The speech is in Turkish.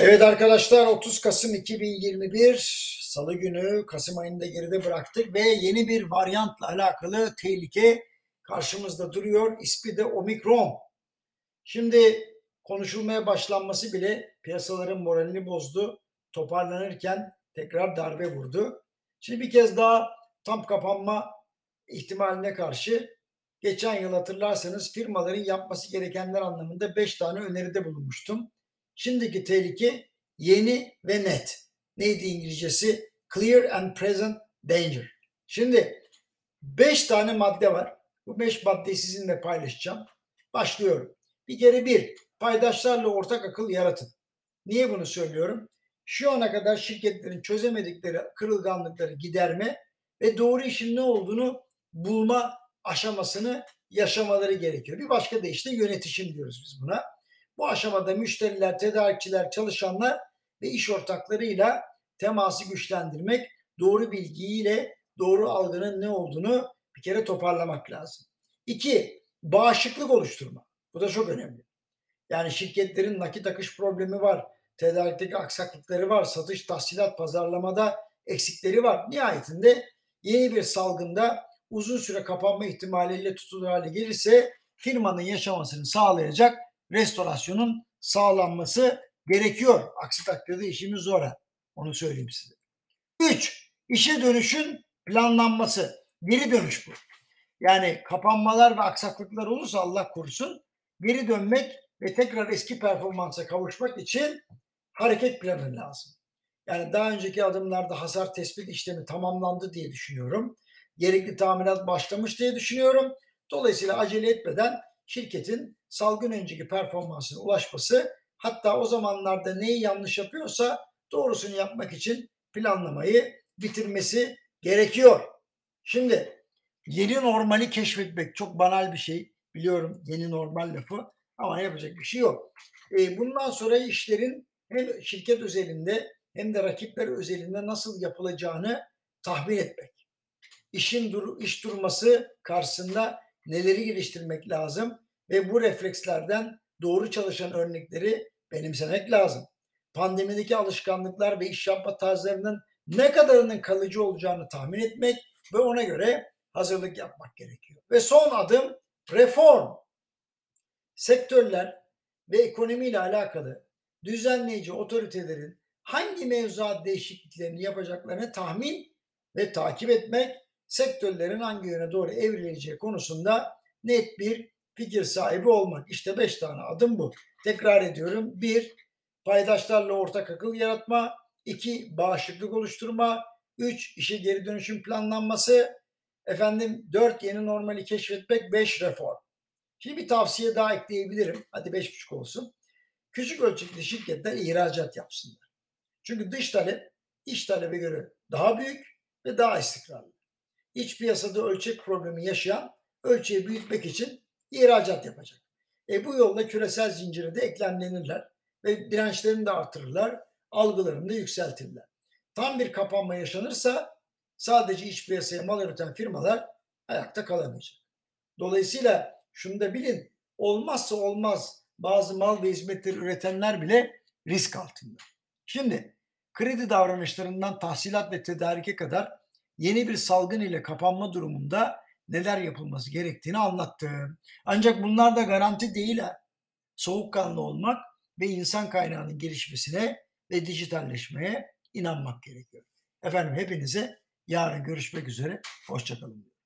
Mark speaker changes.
Speaker 1: Evet arkadaşlar 30 Kasım 2021 Salı günü Kasım ayında geride bıraktık ve yeni bir varyantla alakalı tehlike karşımızda duruyor. İsmi de Omikron. Şimdi konuşulmaya başlanması bile piyasaların moralini bozdu. Toparlanırken tekrar darbe vurdu. Şimdi bir kez daha tam kapanma ihtimaline karşı geçen yıl hatırlarsanız firmaların yapması gerekenler anlamında 5 tane öneride bulunmuştum. Şimdiki tehlike yeni ve net. Neydi İngilizcesi? Clear and present danger. Şimdi 5 tane madde var. Bu 5 maddeyi sizinle paylaşacağım. Başlıyorum. Bir kere bir, paydaşlarla ortak akıl yaratın. Niye bunu söylüyorum? Şu ana kadar şirketlerin çözemedikleri kırılganlıkları giderme ve doğru işin ne olduğunu bulma aşamasını yaşamaları gerekiyor. Bir başka deyişle yönetişim diyoruz biz buna. Bu aşamada müşteriler, tedarikçiler, çalışanlar ve iş ortaklarıyla teması güçlendirmek, doğru bilgiyle doğru algının ne olduğunu bir kere toparlamak lazım. İki, bağışıklık oluşturma. Bu da çok önemli. Yani şirketlerin nakit akış problemi var, tedarikteki aksaklıkları var, satış, tahsilat, pazarlamada eksikleri var. Nihayetinde yeni bir salgında uzun süre kapanma ihtimaliyle tutulur hale gelirse firmanın yaşamasını sağlayacak restorasyonun sağlanması gerekiyor. Aksi takdirde işimiz zor. Onu söyleyeyim size. Üç, işe dönüşün planlanması. Geri dönüş bu. Yani kapanmalar ve aksaklıklar olursa Allah korusun geri dönmek ve tekrar eski performansa kavuşmak için hareket planı lazım. Yani daha önceki adımlarda hasar tespit işlemi tamamlandı diye düşünüyorum. Gerekli tamirat başlamış diye düşünüyorum. Dolayısıyla acele etmeden şirketin salgın önceki performansına ulaşması hatta o zamanlarda neyi yanlış yapıyorsa doğrusunu yapmak için planlamayı bitirmesi gerekiyor. Şimdi yeni normali keşfetmek çok banal bir şey. Biliyorum yeni normal lafı ama yapacak bir şey yok. E, bundan sonra işlerin hem şirket özelinde hem de rakipler özelinde nasıl yapılacağını tahmin etmek. İşin dur iş durması karşısında neleri geliştirmek lazım ve bu reflekslerden doğru çalışan örnekleri benimsemek lazım. Pandemideki alışkanlıklar ve iş yapma tarzlarının ne kadarının kalıcı olacağını tahmin etmek ve ona göre hazırlık yapmak gerekiyor. Ve son adım reform. Sektörler ve ekonomiyle alakalı düzenleyici otoritelerin hangi mevzuat değişikliklerini yapacaklarını tahmin ve takip etmek, sektörlerin hangi yöne doğru evrileceği konusunda net bir fikir sahibi olmak. İşte beş tane adım bu. Tekrar ediyorum. Bir, paydaşlarla ortak akıl yaratma. iki bağışıklık oluşturma. Üç, işe geri dönüşüm planlanması. Efendim dört, yeni normali keşfetmek. Beş, reform. Şimdi bir tavsiye daha ekleyebilirim. Hadi beş buçuk olsun. Küçük ölçekli şirketler ihracat yapsınlar. Çünkü dış talep iç talebe göre daha büyük ve daha istikrarlı. İç piyasada ölçek problemi yaşayan ölçeği büyütmek için ihracat yapacak. E bu yolla küresel zincire de eklemlenirler ve dirençlerini de artırırlar, algılarını da yükseltirler. Tam bir kapanma yaşanırsa sadece iç piyasaya mal üreten firmalar ayakta kalamayacak. Dolayısıyla şunu da bilin, olmazsa olmaz bazı mal ve hizmetleri üretenler bile risk altında. Şimdi kredi davranışlarından tahsilat ve tedarike kadar yeni bir salgın ile kapanma durumunda neler yapılması gerektiğini anlattım. Ancak bunlar da garanti değil. Soğukkanlı olmak ve insan kaynağının gelişmesine ve dijitalleşmeye inanmak gerekiyor. Efendim hepinize yarın görüşmek üzere. Hoşçakalın.